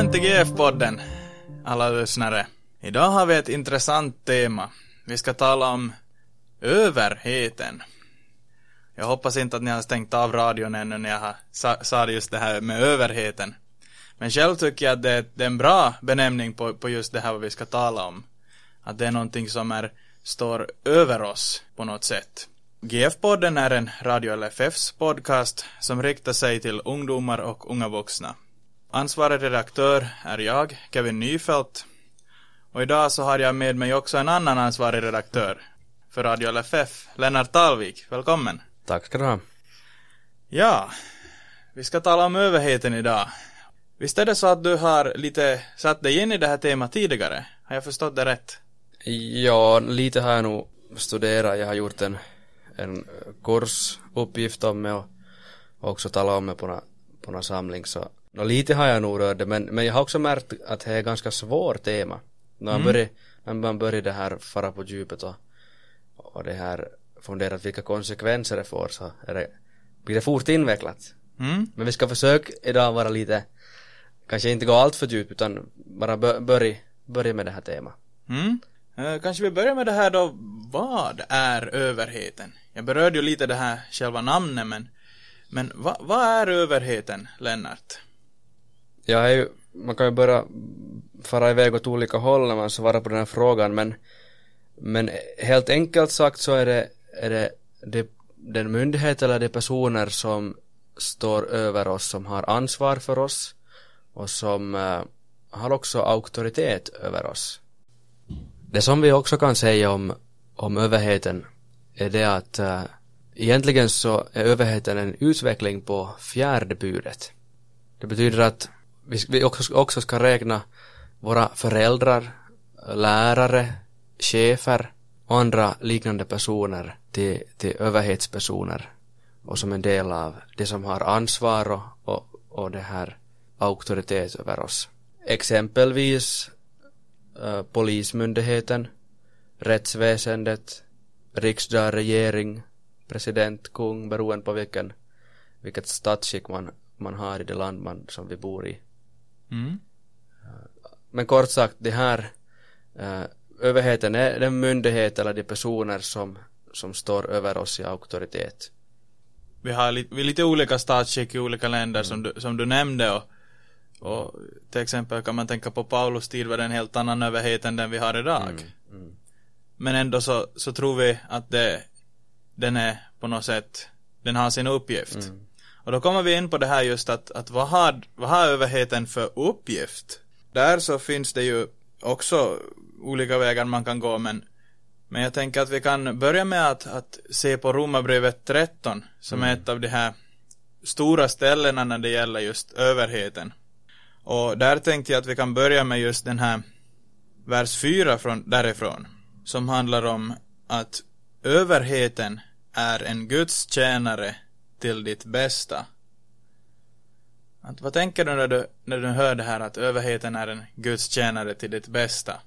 Välkommen till GF-podden, alla lyssnare. Idag har vi ett intressant tema. Vi ska tala om överheten. Jag hoppas inte att ni har stängt av radion ännu när jag har sa, sa just det här med överheten. Men själv tycker jag att det är, det är en bra benämning på, på just det här vad vi ska tala om. Att det är någonting som är, står över oss på något sätt. GF-podden är en Radio LFFs podcast som riktar sig till ungdomar och unga vuxna. Ansvarig redaktör är jag, Kevin Nyfält. Och idag så har jag med mig också en annan ansvarig redaktör för Radio LFF, Lennart Talvik. Välkommen. Tack ska du ha. Ja, vi ska tala om överheten idag. Visst är det så att du har lite satt dig in i det här temat tidigare? Har jag förstått det rätt? Ja, lite har jag nog studerat. Jag har gjort en, en kursuppgift om det och också talat om det på några, på samling så no, lite har jag nog rört det men, men jag har också märkt att det är ganska svårt tema. När man, mm. börjar, när man börjar det här fara på djupet och, och det här funderat vilka konsekvenser det får så är det, blir det fort invecklat. Mm. Men vi ska försöka idag vara lite, kanske inte gå allt för djupt utan bara börja, börja med det här temat. Mm. Eh, kanske vi börjar med det här då, vad är överheten? Jag berörde ju lite det här själva namnet men, men vad, vad är överheten, Lennart? Jag är ju, man kan ju börja fara iväg åt olika håll när man svarar på den här frågan men, men helt enkelt sagt så är det, är det, det den myndighet eller de personer som står över oss som har ansvar för oss och som uh, har också auktoritet över oss. Det som vi också kan säga om, om överheten är det att uh, egentligen så är överheten en utveckling på fjärde budet. Det betyder att vi, också, också ska räkna våra föräldrar, lärare, chefer och andra liknande personer till, till överhetspersoner och som en del av det som har ansvar och, och, och det här auktoritet över oss. Exempelvis eh, polismyndigheten, rättsväsendet, riksdag, regering, president, kung, beroende på vilken, vilket statsskick man, man har i det land man, som vi bor i. Mm. Men kort sagt, det här äh, överheten är den myndighet eller de personer som, som står över oss i auktoritet. Vi har li, vi lite olika statsskick i olika länder mm. som, du, som du nämnde och, och till exempel kan man tänka på Paulus tid var det en helt annan överhet än den vi har idag. Mm. Mm. Men ändå så, så tror vi att det, den är på något sätt, den har sin uppgift. Mm. Och då kommer vi in på det här just att, att vad, har, vad har överheten för uppgift? Där så finns det ju också olika vägar man kan gå men men jag tänker att vi kan börja med att, att se på Romarbrevet 13 som mm. är ett av de här stora ställena när det gäller just överheten. Och där tänkte jag att vi kan börja med just den här vers 4 från, därifrån som handlar om att överheten är en Guds tjänare till ditt bästa. Att, vad tänker du när, du när du hör det här att överheten är en Guds tjänare till ditt bästa?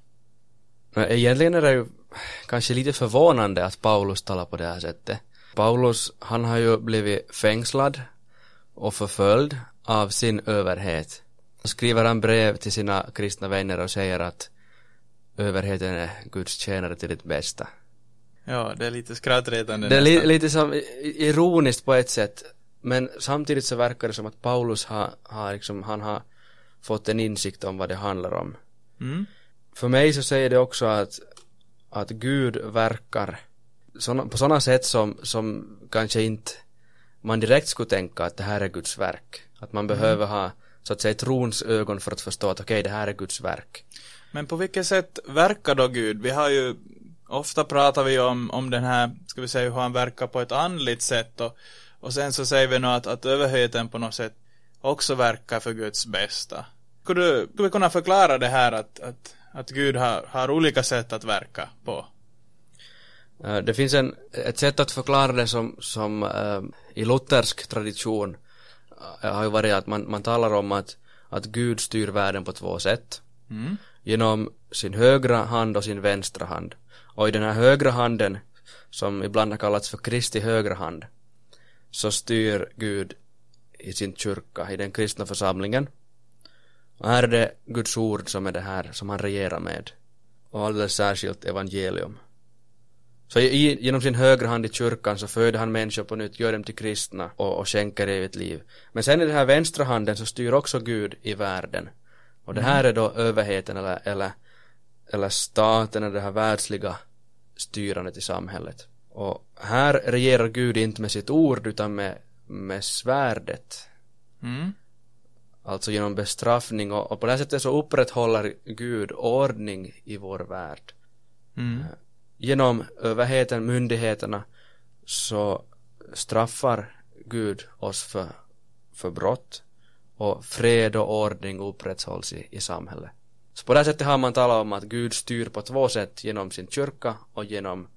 Egentligen är det ju kanske lite förvånande att Paulus talar på det här sättet. Paulus, han har ju blivit fängslad och förföljd av sin överhet. Då skriver han brev till sina kristna vänner och säger att överheten är Guds tjänare till ditt bästa. Ja, det är lite skrattretande Det är li lite som ironiskt på ett sätt. Men samtidigt så verkar det som att Paulus har, har liksom, han har fått en insikt om vad det handlar om. Mm. För mig så säger det också att, att Gud verkar såna, på sådana sätt som, som kanske inte man direkt skulle tänka att det här är Guds verk. Att man mm. behöver ha så att säga trons ögon för att förstå att okej, okay, det här är Guds verk. Men på vilket sätt verkar då Gud? Vi har ju ofta pratar vi om, om den här, ska vi säga hur han verkar på ett andligt sätt och, och sen så säger vi nog att, att överheten på något sätt också verkar för Guds bästa. Skulle du, skulle vi kunna förklara det här att, att, att Gud har, har olika sätt att verka på? Eh, det finns en, ett sätt att förklara det som, som äh, i luthersk tradition äh, har ju varit att man, man talar om att, att Gud styr världen på två sätt. Mm. Genom sin högra hand och sin vänstra hand. Och i den här högra handen, som ibland har kallats för Kristi högra hand, så styr Gud i sin kyrka, i den kristna församlingen. Och här är det Guds ord som är det här som han regerar med. Och alldeles särskilt evangelium. Så i, genom sin högra hand i kyrkan så föder han människor på nytt, gör dem till kristna och, och skänker evigt liv. Men sen i den här vänstra handen så styr också Gud i världen. Och det här är då överheten eller, eller, eller staten eller det här världsliga styrandet i samhället. Och här regerar Gud inte med sitt ord utan med, med svärdet. Mm. Alltså genom bestraffning och, och på det här sättet så upprätthåller Gud ordning i vår värld. Mm. Genom överheten, myndigheterna så straffar Gud oss för, för brott och fred och ordning upprätthålls i, i samhället. Så på det här sättet har man talat om att Gud styr på två sätt genom sin kyrka och genom,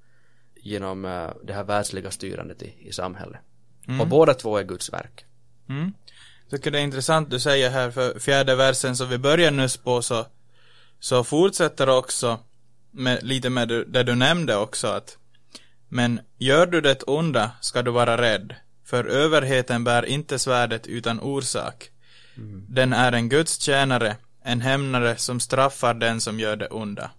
genom uh, det här världsliga styrandet i, i samhället. Mm. Och båda två är Guds verk. Mm. Jag tycker det är intressant du säger här för fjärde versen som vi börjar nyss på så, så fortsätter också med, lite med det, det du nämnde också att men gör du det onda ska du vara rädd för överheten bär inte svärdet utan orsak. Mm. Den är en Guds tjänare, en hämnare som straffar den som gör det onda.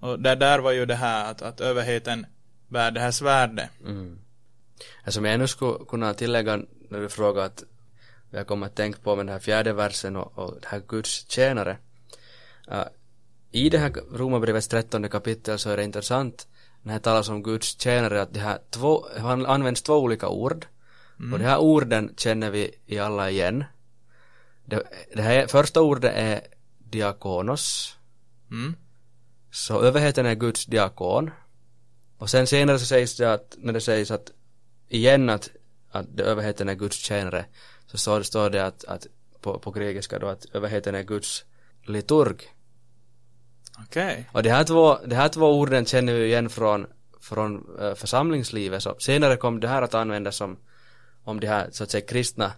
Och det där var ju det här att, att överheten bär det här svärdet. Mm. Alltså, jag ännu skulle kunna tillägga när du frågar att jag kommer att tänka på med den här fjärde versen och, och det här Guds tjänare. Uh, I det här Romarbrevets trettonde kapitel så är det intressant när det talas om Guds tjänare att det här två, han används två olika ord. Mm. Och de här orden känner vi i alla igen. Det, det här första ordet är diakonos. Mm. Så överheten är Guds diakon. Och sen senare så sägs det att, när det sägs att igen att, att överheten är Guds tjänare så står, står det att, att på, på grekiska då att överheten är Guds liturg. Okej. Okay. Och de här två, de här två orden känner vi igen från, från uh, församlingslivet. Så senare kom det här att användas som om de här så att säga kristna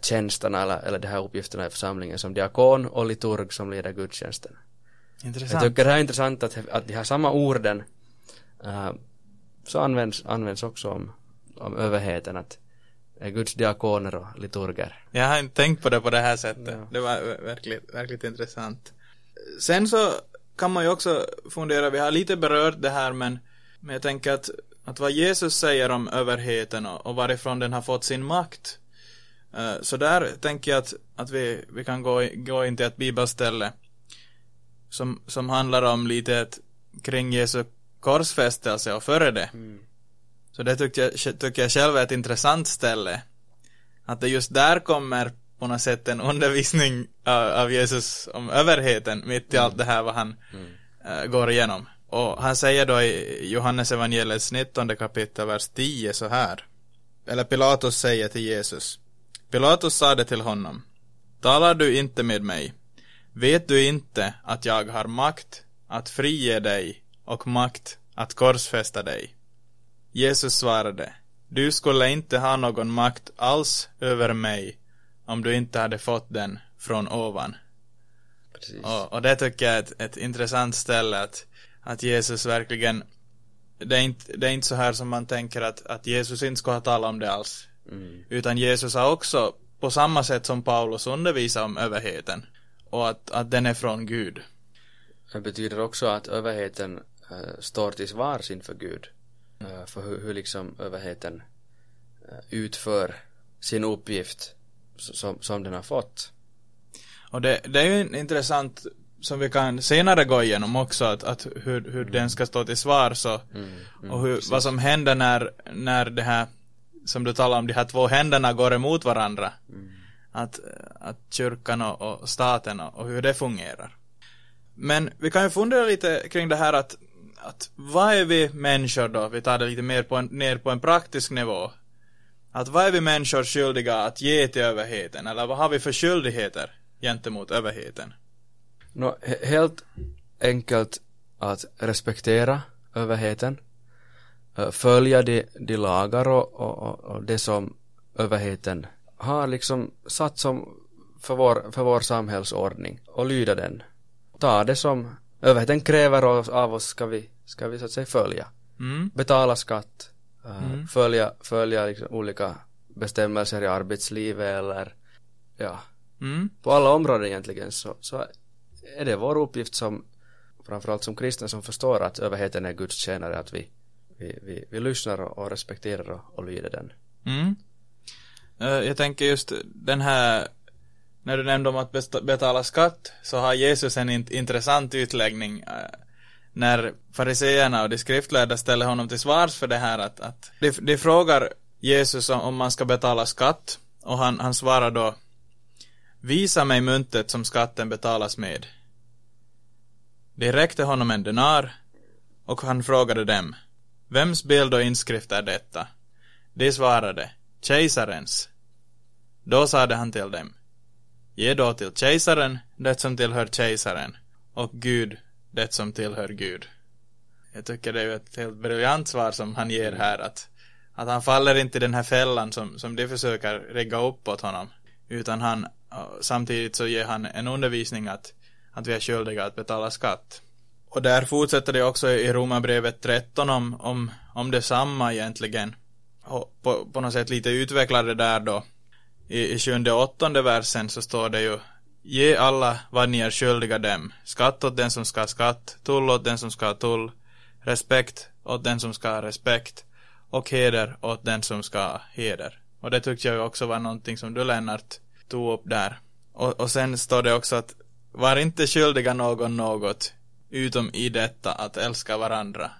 tjänsterna eller, eller de här uppgifterna i församlingen som diakon och liturg som leder gudstjänsten. Intressant. Jag tycker det här är intressant att, att de här samma orden uh, så används, används också om, om överheten att är Guds diakoner och liturger. Jag har inte tänkt på det på det här sättet. Ja. Det var verkligt, verkligt intressant. Sen så kan man ju också fundera, vi har lite berört det här men, men jag tänker att, att vad Jesus säger om överheten och, och varifrån den har fått sin makt. Uh, så där tänker jag att, att vi, vi kan gå, gå in till ett bibelställe som, som handlar om lite ett, kring Jesu korsfästelse och före det. Mm. Så det tycker jag, tycker jag själv är ett intressant ställe. Att det just där kommer på något sätt en undervisning av, av Jesus om överheten mitt i mm. allt det här vad han mm. uh, går igenom. Och han säger då i Johannes evangeliets 19 kapitel vers 10 så här. Eller Pilatus säger till Jesus. Pilatus sade till honom. Talar du inte med mig? Vet du inte att jag har makt att frige dig och makt att korsfästa dig? Jesus svarade, du skulle inte ha någon makt alls över mig om du inte hade fått den från ovan. Och, och, det tycker jag är ett, ett intressant ställe att, att Jesus verkligen det är, inte, det är inte så här som man tänker att, att Jesus inte ska ha talat om det alls. Mm. Utan Jesus har också på samma sätt som Paulus undervisat om överheten och att, att den är från Gud. Det betyder också att överheten äh, står till svars inför Gud äh, för hur, hur liksom överheten äh, utför sin uppgift som, som den har fått. Och det, det är ju intressant som vi kan senare gå igenom också att, att hur, hur mm. den ska stå till svar så mm, mm, och hur, vad som händer när, när det här som du talar om, de här två händerna går emot varandra. Mm. Att, att kyrkan och, och staten och, och, hur det fungerar. Men vi kan ju fundera lite kring det här att, att vad är vi människor då? Vi tar det lite mer på en, ner på en praktisk nivå. Att vad är vi människor skyldiga att ge till överheten? Eller vad har vi för skyldigheter gentemot överheten? No, helt enkelt att respektera överheten Eh, följa de, de lagar och, och, och det som överheten har liksom satt som för vår, för vår samhällsordning och lyda den. Ta det som överheten kräver av oss ska vi, ska vi så att säga följa. Mm. Betala skatt, uh, mm. följa, följa liksom olika bestämmelser i arbetslivet eller ja, Mm. På alla områden egentligen så, så är det vår uppgift som framförallt som kristna som förstår att överheten är Guds tjänare att vi, vi, vi, vi lyssnar och, och respekterar och, och lyder den. Mm. Eh, jag tänker just den här, när du nämnde om att betala skatt, så har Jesus en int- intressant utläggning. Eh, när fariseerna och de skriftlärda ställer honom till svars för det här att, att de, de frågar Jesus om, om man ska betala skatt, och han, han svarar då Visa mig myntet som skatten betalas med. De räckte honom en denar, och han frågade dem Vems bild och inskrift är detta? De svarade, kejsarens. Då sade han till dem, ge då till kejsaren det som tillhör kejsaren, och Gud det som tillhör Gud. Jag tycker det är ett helt briljant svar som han ger här, att, att han faller inte i den här fällan som, som de försöker rigga upp åt honom, utan han, samtidigt så ger han en undervisning att, att vi är skyldiga att betala skatt. Och där fortsätter det också i Romarbrevet 13 om, om, om detsamma egentligen. Och på, på något sätt lite utvecklade där då. I, i sjunde och åttonde versen så står det ju Ge alla vad ni är skyldiga dem. Skatt åt den som ska ha skatt, tull åt den som ska ha tull, respekt åt den som ska ha respekt och heder åt den som ska ha heder. Och det tyckte jag också var någonting som du Lennart tog upp där. Och, och sen står det också att var inte skyldiga någon något utom i detta att älska varandra.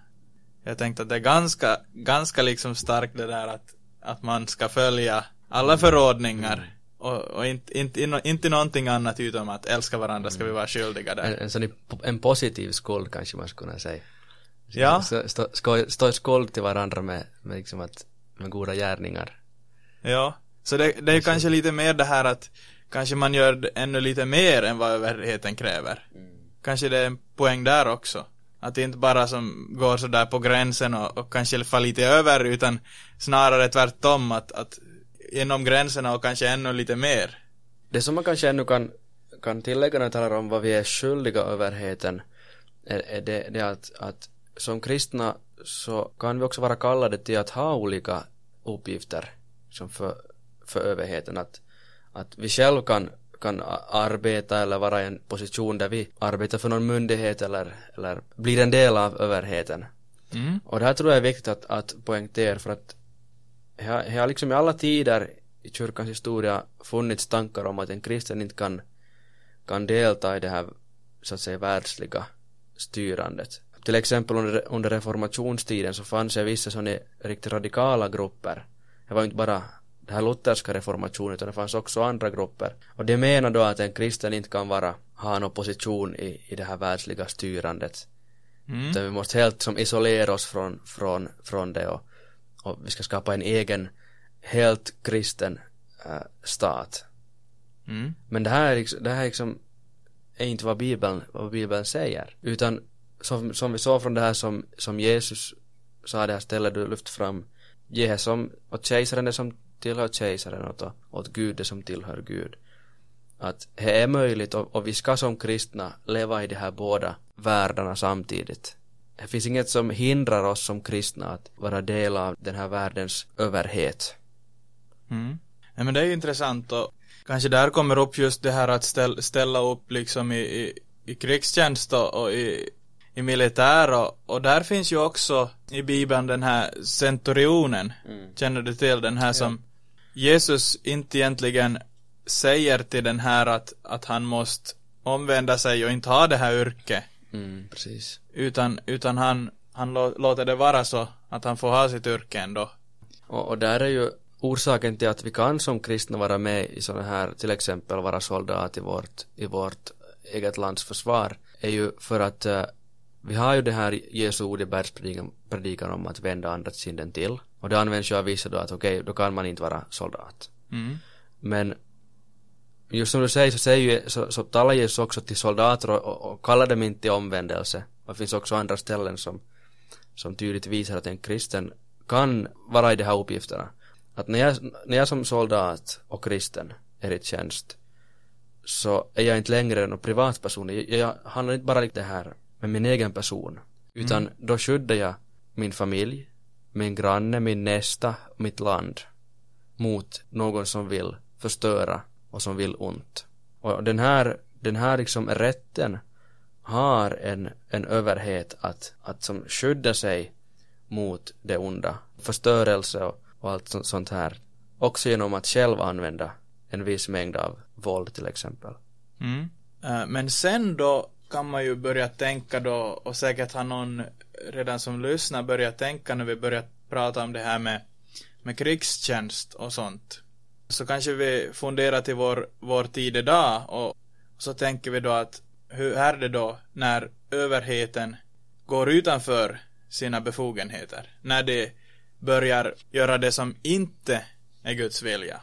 Jag tänkte att det är ganska, ganska liksom starkt det där att, att man ska följa alla förordningar och, och inte, inte, inte någonting annat utom att älska varandra ska vi vara skyldiga En, där. en sån i- en positiv skuld kanske man skulle kunna säga. Ja. Stå, stå, stå skuld till varandra med, med liksom att, med goda gärningar. Ja. Så det, det är kanske lite mer det här att kanske man gör ännu lite mer än vad överheten kräver. Kanske det är en poäng där också. Att det inte bara som går sådär på gränsen och, och kanske far lite över utan snarare tvärtom att, att inom gränserna och kanske ännu lite mer. Det som man kanske ännu kan, kan tillägga när det talar om vad vi är skyldiga överheten är, är det, det att, att som kristna så kan vi också vara kallade till att ha olika uppgifter som för, för överheten att, att vi själv kan, kan arbeta eller vara i en position där vi arbetar för någon myndighet eller, eller blir en del av överheten Mm. och det här tror jag är viktigt att, att poängtera för att det har liksom i alla tider i kyrkans historia funnits tankar om att en kristen inte kan, kan delta i det här så att säga världsliga styrandet. Till exempel under, under reformationstiden så fanns det vissa sådana riktigt radikala grupper. Det var inte bara den här lutherska reformationen utan det fanns också andra grupper. Och det menar då att en kristen inte kan vara, ha en opposition i, i det här världsliga styrandet. Mm. Utan vi måste helt som isolera oss från, från, från det och, och vi ska skapa en egen helt kristen äh, stat. Mm. Men det här är liksom, det här är liksom är inte vad Bibeln, vad Bibeln säger. Utan som, som vi såg från det här som, som Jesus sa det här stället du lyft fram. Ge som åt kejsaren det som tillhör kejsaren och åt, Gud det som tillhör Gud. Att det är möjligt och, och vi ska som kristna leva i de här båda världarna samtidigt. Det finns inget som hindrar oss som kristna att vara del av den här världens överhet. Mm. Nej men det är ju intressant och kanske där kommer upp just det här att ställ, ställa upp liksom i, i, i krigstjänst och, i, i militär och, och där finns ju också i bibeln den här centurionen. Känner du till den här som Jesus inte egentligen säger till den här att, att han måste omvända sig och inte ha det här yrket Mm, precis. utan, utan han, han lå, låter det vara så att han får ha sitt yrke ändå. Och, och där är ju orsaken till att vi kan som kristna vara med i sådana här, till exempel vara soldat i vårt, i vårt eget lands försvar, är ju för att eh, vi har ju det här Jesu ord i bergspredikan predikan om att vända andra kinden till. Och det används ju av vissa då att okej, då kan man inte vara soldat. Mm. Men just som du säger så, säger ju, så, så talar Jesus också till soldater och, och, och kallar dem inte till omvändelse. Och det finns också andra ställen som, som tydligt visar att en kristen kan vara i de här uppgifterna. Att när jag, när jag som soldat och kristen är i tjänst så är jag inte längre någon privatperson. Jag, jag handlar inte bara det här med min egen person. Utan då skyddar jag min familj, min granne, min nästa, mitt land mot någon som vill förstöra och som vill ont. Och den här, den här liksom rätten har en, en överhet att, att som skydda sig mot det onda, förstörelse och, och allt sånt här. Också genom att själv använda en viss mängd av våld till exempel. Mm. Eh, men sen då kan man ju börja tänka då, och säkert ha någon redan som lyssnar börjat tänka när vi börjar prata om det här med, med krigstjänst och sånt. Så kanske vi funderar till vår, vår tid idag och så tänker vi då att hur är det då när överheten går utanför sina befogenheter? När de börjar göra det som inte är Guds vilja.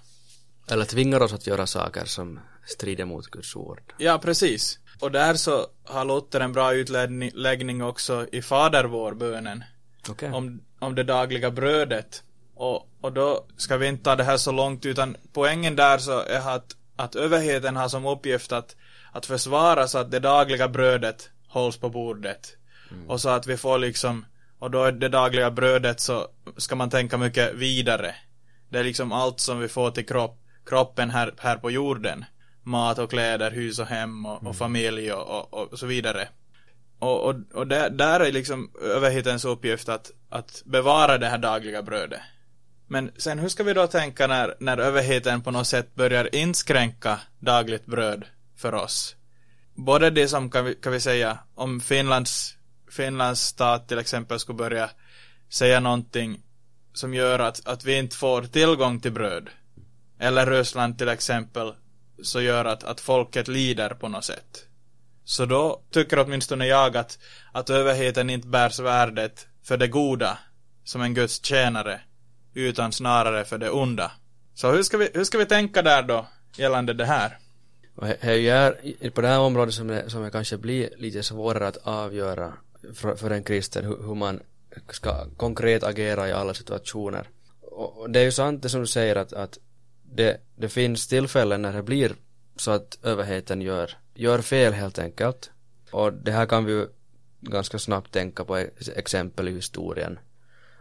Eller tvingar oss att göra saker som strider mot Guds ord. Ja, precis. Och där så har Luther en bra utläggning också i Fader vår bönen. Okay. Om, om det dagliga brödet. Och, och då ska vi inte ta det här så långt utan poängen där så är att, att överheten har som uppgift att, att försvara så att det dagliga brödet hålls på bordet. Mm. Och så att vi får liksom, och då är det dagliga brödet så ska man tänka mycket vidare. Det är liksom allt som vi får till kropp, kroppen här, här på jorden mat och kläder, hus och hem och, och mm. familj och, och, och, så vidare. Och, och, och där, där är liksom överhetens uppgift att, att bevara det här dagliga brödet. Men sen hur ska vi då tänka när, när överheten på något sätt börjar inskränka dagligt bröd för oss? Både det som kan vi, kan vi säga om Finlands, Finlands stat till exempel skulle börja säga någonting som gör att, att vi inte får tillgång till bröd. Eller Ryssland till exempel så gör att, att folket lider på något sätt. Så då tycker åtminstone jag att, att överheten inte bär svärdet för det goda som en Guds tjänare utan snarare för det onda. Så hur ska vi, hur ska vi tänka där då gällande det här? Och det är på det här området som det, som det kanske blir lite svårare att avgöra för, för en kristen hur, hur man ska konkret agera i alla situationer. Och det är ju sant det som du säger att, att det, det finns tillfällen när det blir så att överheten gör, gör fel helt enkelt. Och det här kan vi ju ganska snabbt tänka på exempel i historien.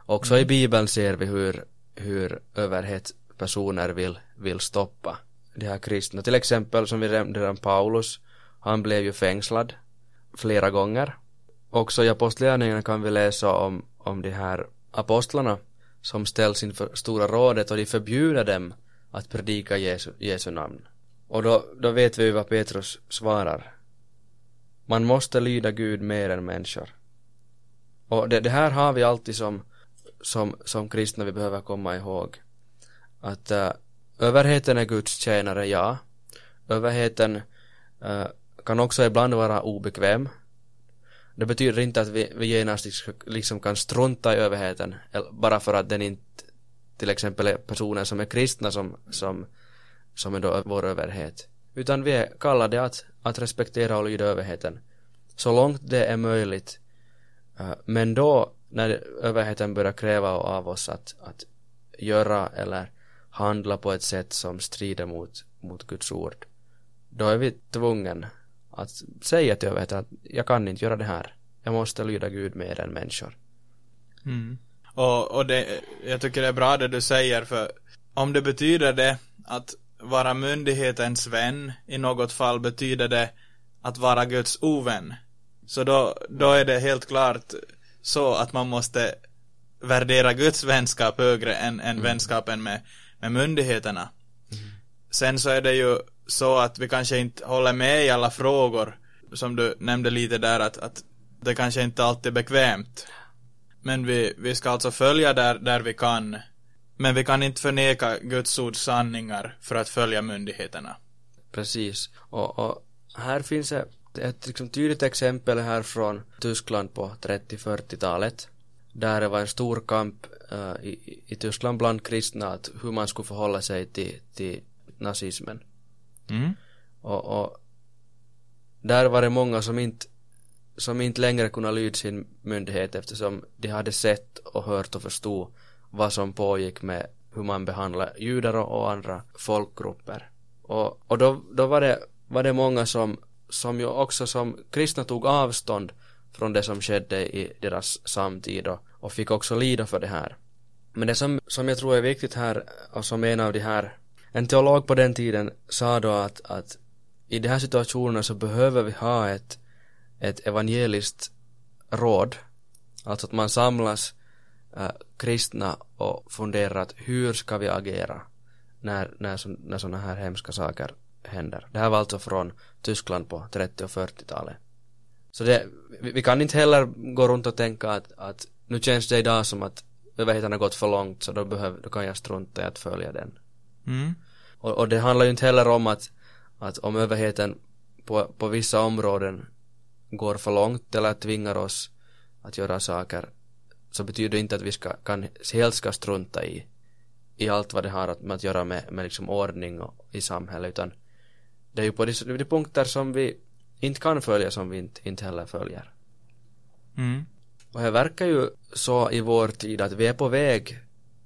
Också mm. i bibeln ser vi hur, hur överhetspersoner vill, vill stoppa de här kristna. Till exempel som vi nämnde redan Paulus, han blev ju fängslad flera gånger. Också i apostlagärningarna kan vi läsa om, om de här apostlarna som ställs inför stora rådet och de förbjuder dem att predika Jesu, Jesu namn. Och då, då vet vi vad Petrus svarar. Man måste lyda Gud mer än människor. Och det, det här har vi alltid som, som, som kristna vi behöver komma ihåg. Att uh, överheten är Guds tjänare, ja. Överheten uh, kan också ibland vara obekväm. Det betyder inte att vi, vi genast liksom kan strunta i överheten bara för att den inte till exempel personer som är kristna som, som, som är då vår överhet. Utan vi är kallade att, att respektera och lyda överheten. Så långt det är möjligt. Eh, men då när överheten börjar kräva av oss att, att göra eller handla på ett sätt som strider mot, mot Guds ord. Då är vi tvungen att säga till överheten att jag kan inte göra det här. Jag måste lyda Gud mer än människor. Mm. Och, och det, jag tycker det är bra det du säger för om det betyder det att vara myndighetens vän i något fall betyder det att vara Guds ovän. Så då, då är det helt klart så att man måste värdera Guds vänskap högre än, än mm. vänskapen med, med myndigheterna. Mm. Sen så är det ju så att vi kanske inte håller med i alla frågor som du nämnde lite där att, att det kanske inte alltid är bekvämt. Men vi, vi ska alltså följa där, där vi kan. Men vi kan inte förneka Guds ords sanningar för att följa myndigheterna. Precis. Och, och här finns ett, ett liksom tydligt exempel här från Tyskland på 30-40-talet. Där det var en stor kamp uh, i, i Tyskland bland kristna att hur man skulle förhålla sig till, till nazismen. Mm. Och, och där var det många som inte som inte längre kunde lyda sin myndighet eftersom de hade sett och hört och förstod vad som pågick med hur man behandlar judar och andra folkgrupper. Och, och då, då var, det, var det många som, som ju också som kristna tog avstånd från det som skedde i deras samtid och, och fick också lida för det här. Men det som, som jag tror är viktigt här och som en av de här en teolog på den tiden sa då att, att i de här situationerna så behöver vi ha ett, ett evangeliskt råd, alltså att man samlas äh, kristna och funderar att hur ska vi agera när, när, när sådana här hemska saker händer. Det här var alltså från Tyskland på 30 och 40-talet. Så det, vi, vi, kan inte heller gå runt och tänka att, att nu känns det idag som att överheten har gått för långt så då, behöv, då kan jag strunta i att följa den. Mm. Och, och, det handlar ju inte heller om att, att om överheten på, på vissa områden går för långt eller tvingar oss att göra saker så betyder det inte att vi ska, kan, helt ska strunta i, i allt vad det har att, med att göra med, med liksom ordning och, i samhället utan det är ju på de, de punkter som vi inte kan följa som vi inte, inte heller följer. Mm. Och det verkar ju så i vår tid att vi är på väg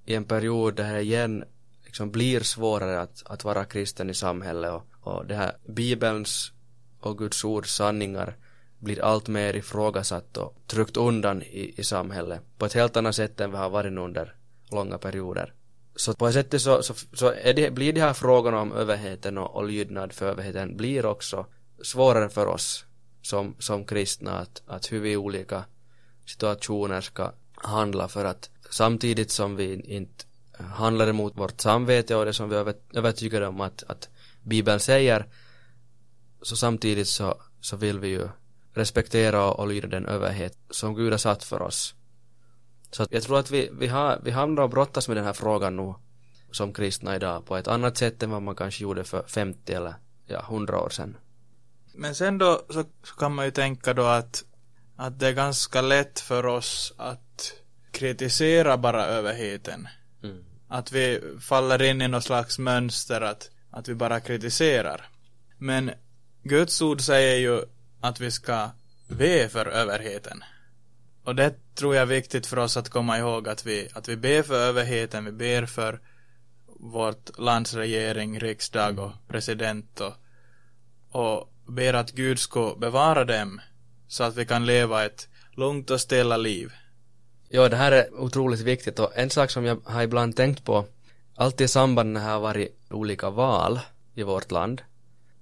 i en period där det igen liksom blir svårare att, att vara kristen i samhället och, och det här bibelns och Guds ords sanningar blir allt mer ifrågasatt och tryckt undan i, i samhället på ett helt annat sätt än vi har varit under långa perioder. Så på ett sätt så, så, så det, blir de här frågorna om överheten och, och lydnad för överheten blir också svårare för oss som, som kristna att, att hur vi i olika situationer ska handla för att samtidigt som vi inte handlar emot vårt samvete och det som vi är övertygade om att, att Bibeln säger så samtidigt så, så vill vi ju respektera och lyda den överhet som Gud har satt för oss. Så jag tror att vi, vi har, vi hamnar och brottas med den här frågan nu som kristna idag på ett annat sätt än vad man kanske gjorde för 50 eller ja, 100 år sedan. Men sen då så, så kan man ju tänka då att, att det är ganska lätt för oss att kritisera bara överheten. Mm. Att vi faller in i något slags mönster att, att vi bara kritiserar. Men Guds ord säger ju att vi ska be för överheten. Och det tror jag är viktigt för oss att komma ihåg att vi, att vi ber för överheten, vi ber för vårt lands regering, riksdag och president och, och ber att Gud ska bevara dem så att vi kan leva ett lugnt och stilla liv. Ja, det här är otroligt viktigt och en sak som jag har ibland tänkt på alltid i samband med det har varit olika val i vårt land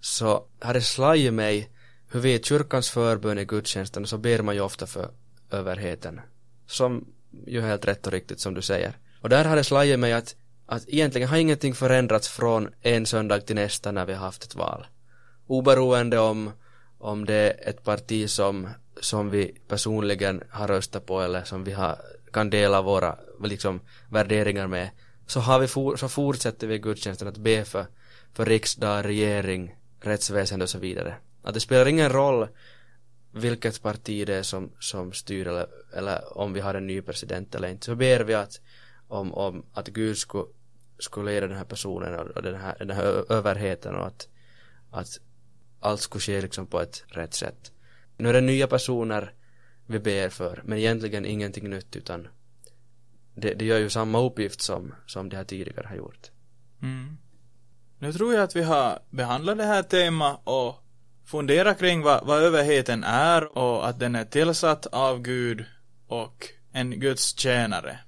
så har det slagit mig hur vi i kyrkans förbön i gudstjänsten? Så ber man ju ofta för överheten. Som ju helt rätt och riktigt som du säger. Och där har det slagit mig att att egentligen har ingenting förändrats från en söndag till nästa när vi har haft ett val. Oberoende om om det är ett parti som som vi personligen har röstat på eller som vi har, kan dela våra liksom värderingar med så har vi for, så fortsätter vi gudstjänsten att be för, för riksdag, regering, rättsväsende och så vidare. Att det spelar ingen roll vilket parti det är som, som styr eller, eller om vi har en ny president eller inte så ber vi att om, om att Gud skulle, skulle leda den här personen och den här, den här överheten och att, att allt skulle ske liksom på ett rätt sätt. Nu är det nya personer vi ber för, men egentligen ingenting nytt utan det, det gör ju samma uppgift som, som det här tidigare har gjort. Mm. Nu tror jag att vi har behandlat det här temat och Fundera kring vad, vad överheten är och att den är tillsatt av Gud och en Guds tjänare.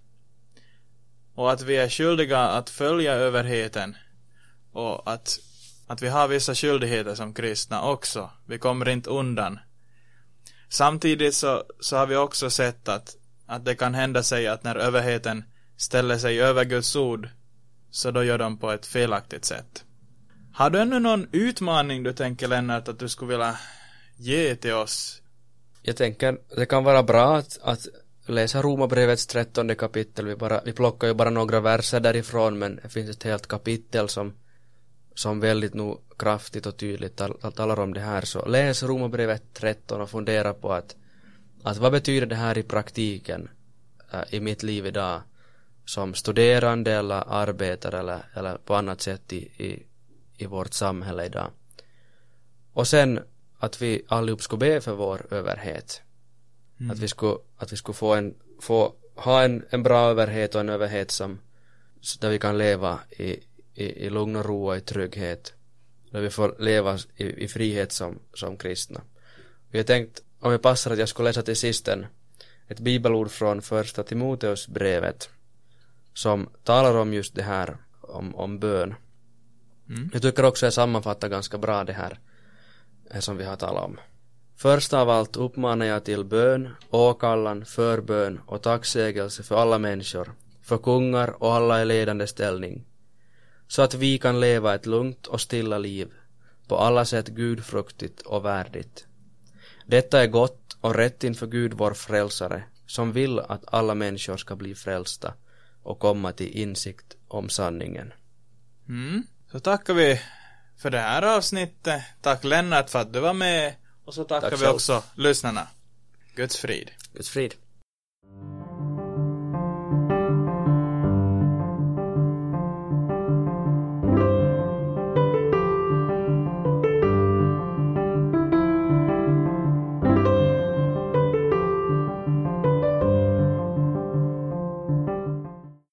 Och att vi är skyldiga att följa överheten och att, att vi har vissa skyldigheter som kristna också. Vi kommer inte undan Samtidigt så, så har vi också sett att, att det kan hända sig att när överheten ställer sig över Guds ord så då gör de på ett felaktigt sätt. Har du ännu någon utmaning du tänker Lennart att du skulle vilja ge till oss? Jag tänker det kan vara bra att, att läsa Romarbrevets trettonde kapitel. Vi, bara, vi plockar ju bara några verser därifrån men det finns ett helt kapitel som som väldigt nu kraftigt och tydligt talar om det här så läs Romarbrevet 13 och fundera på att, att vad betyder det här i praktiken äh, i mitt liv idag som studerande eller arbetare eller, eller på annat sätt i, i, i vårt samhälle idag. Och sen att vi allihop skulle be för vår överhet. Mm. Att vi skulle, att vi skulle få en, få, ha en, en bra överhet och en överhet som, där vi kan leva i, i, i lugn och ro och i trygghet där vi får leva i, i frihet som, som kristna. Vi har tänkt, om det passar att jag skulle läsa till sist en, ett bibelord från första Timoteus brevet som talar om just det här, om, om bön. Mm. Jag tycker också jag sammanfattar ganska bra det här, som vi har talat om. Först av allt uppmanar jag till bön, åkallan, förbön och tacksägelse för alla människor, för kungar och alla i ledande ställning, så att vi kan leva ett lugnt och stilla liv, på alla sätt gudfruktigt och värdigt. Detta är gott och rätt inför Gud vår frälsare, som vill att alla människor ska bli frälsta och komma till insikt om sanningen. Mm. Så tackar vi för det här avsnittet. Tack Lennart för att du var med. Och så tackar Tack vi själv. också lyssnarna. Guds frid. Guds frid.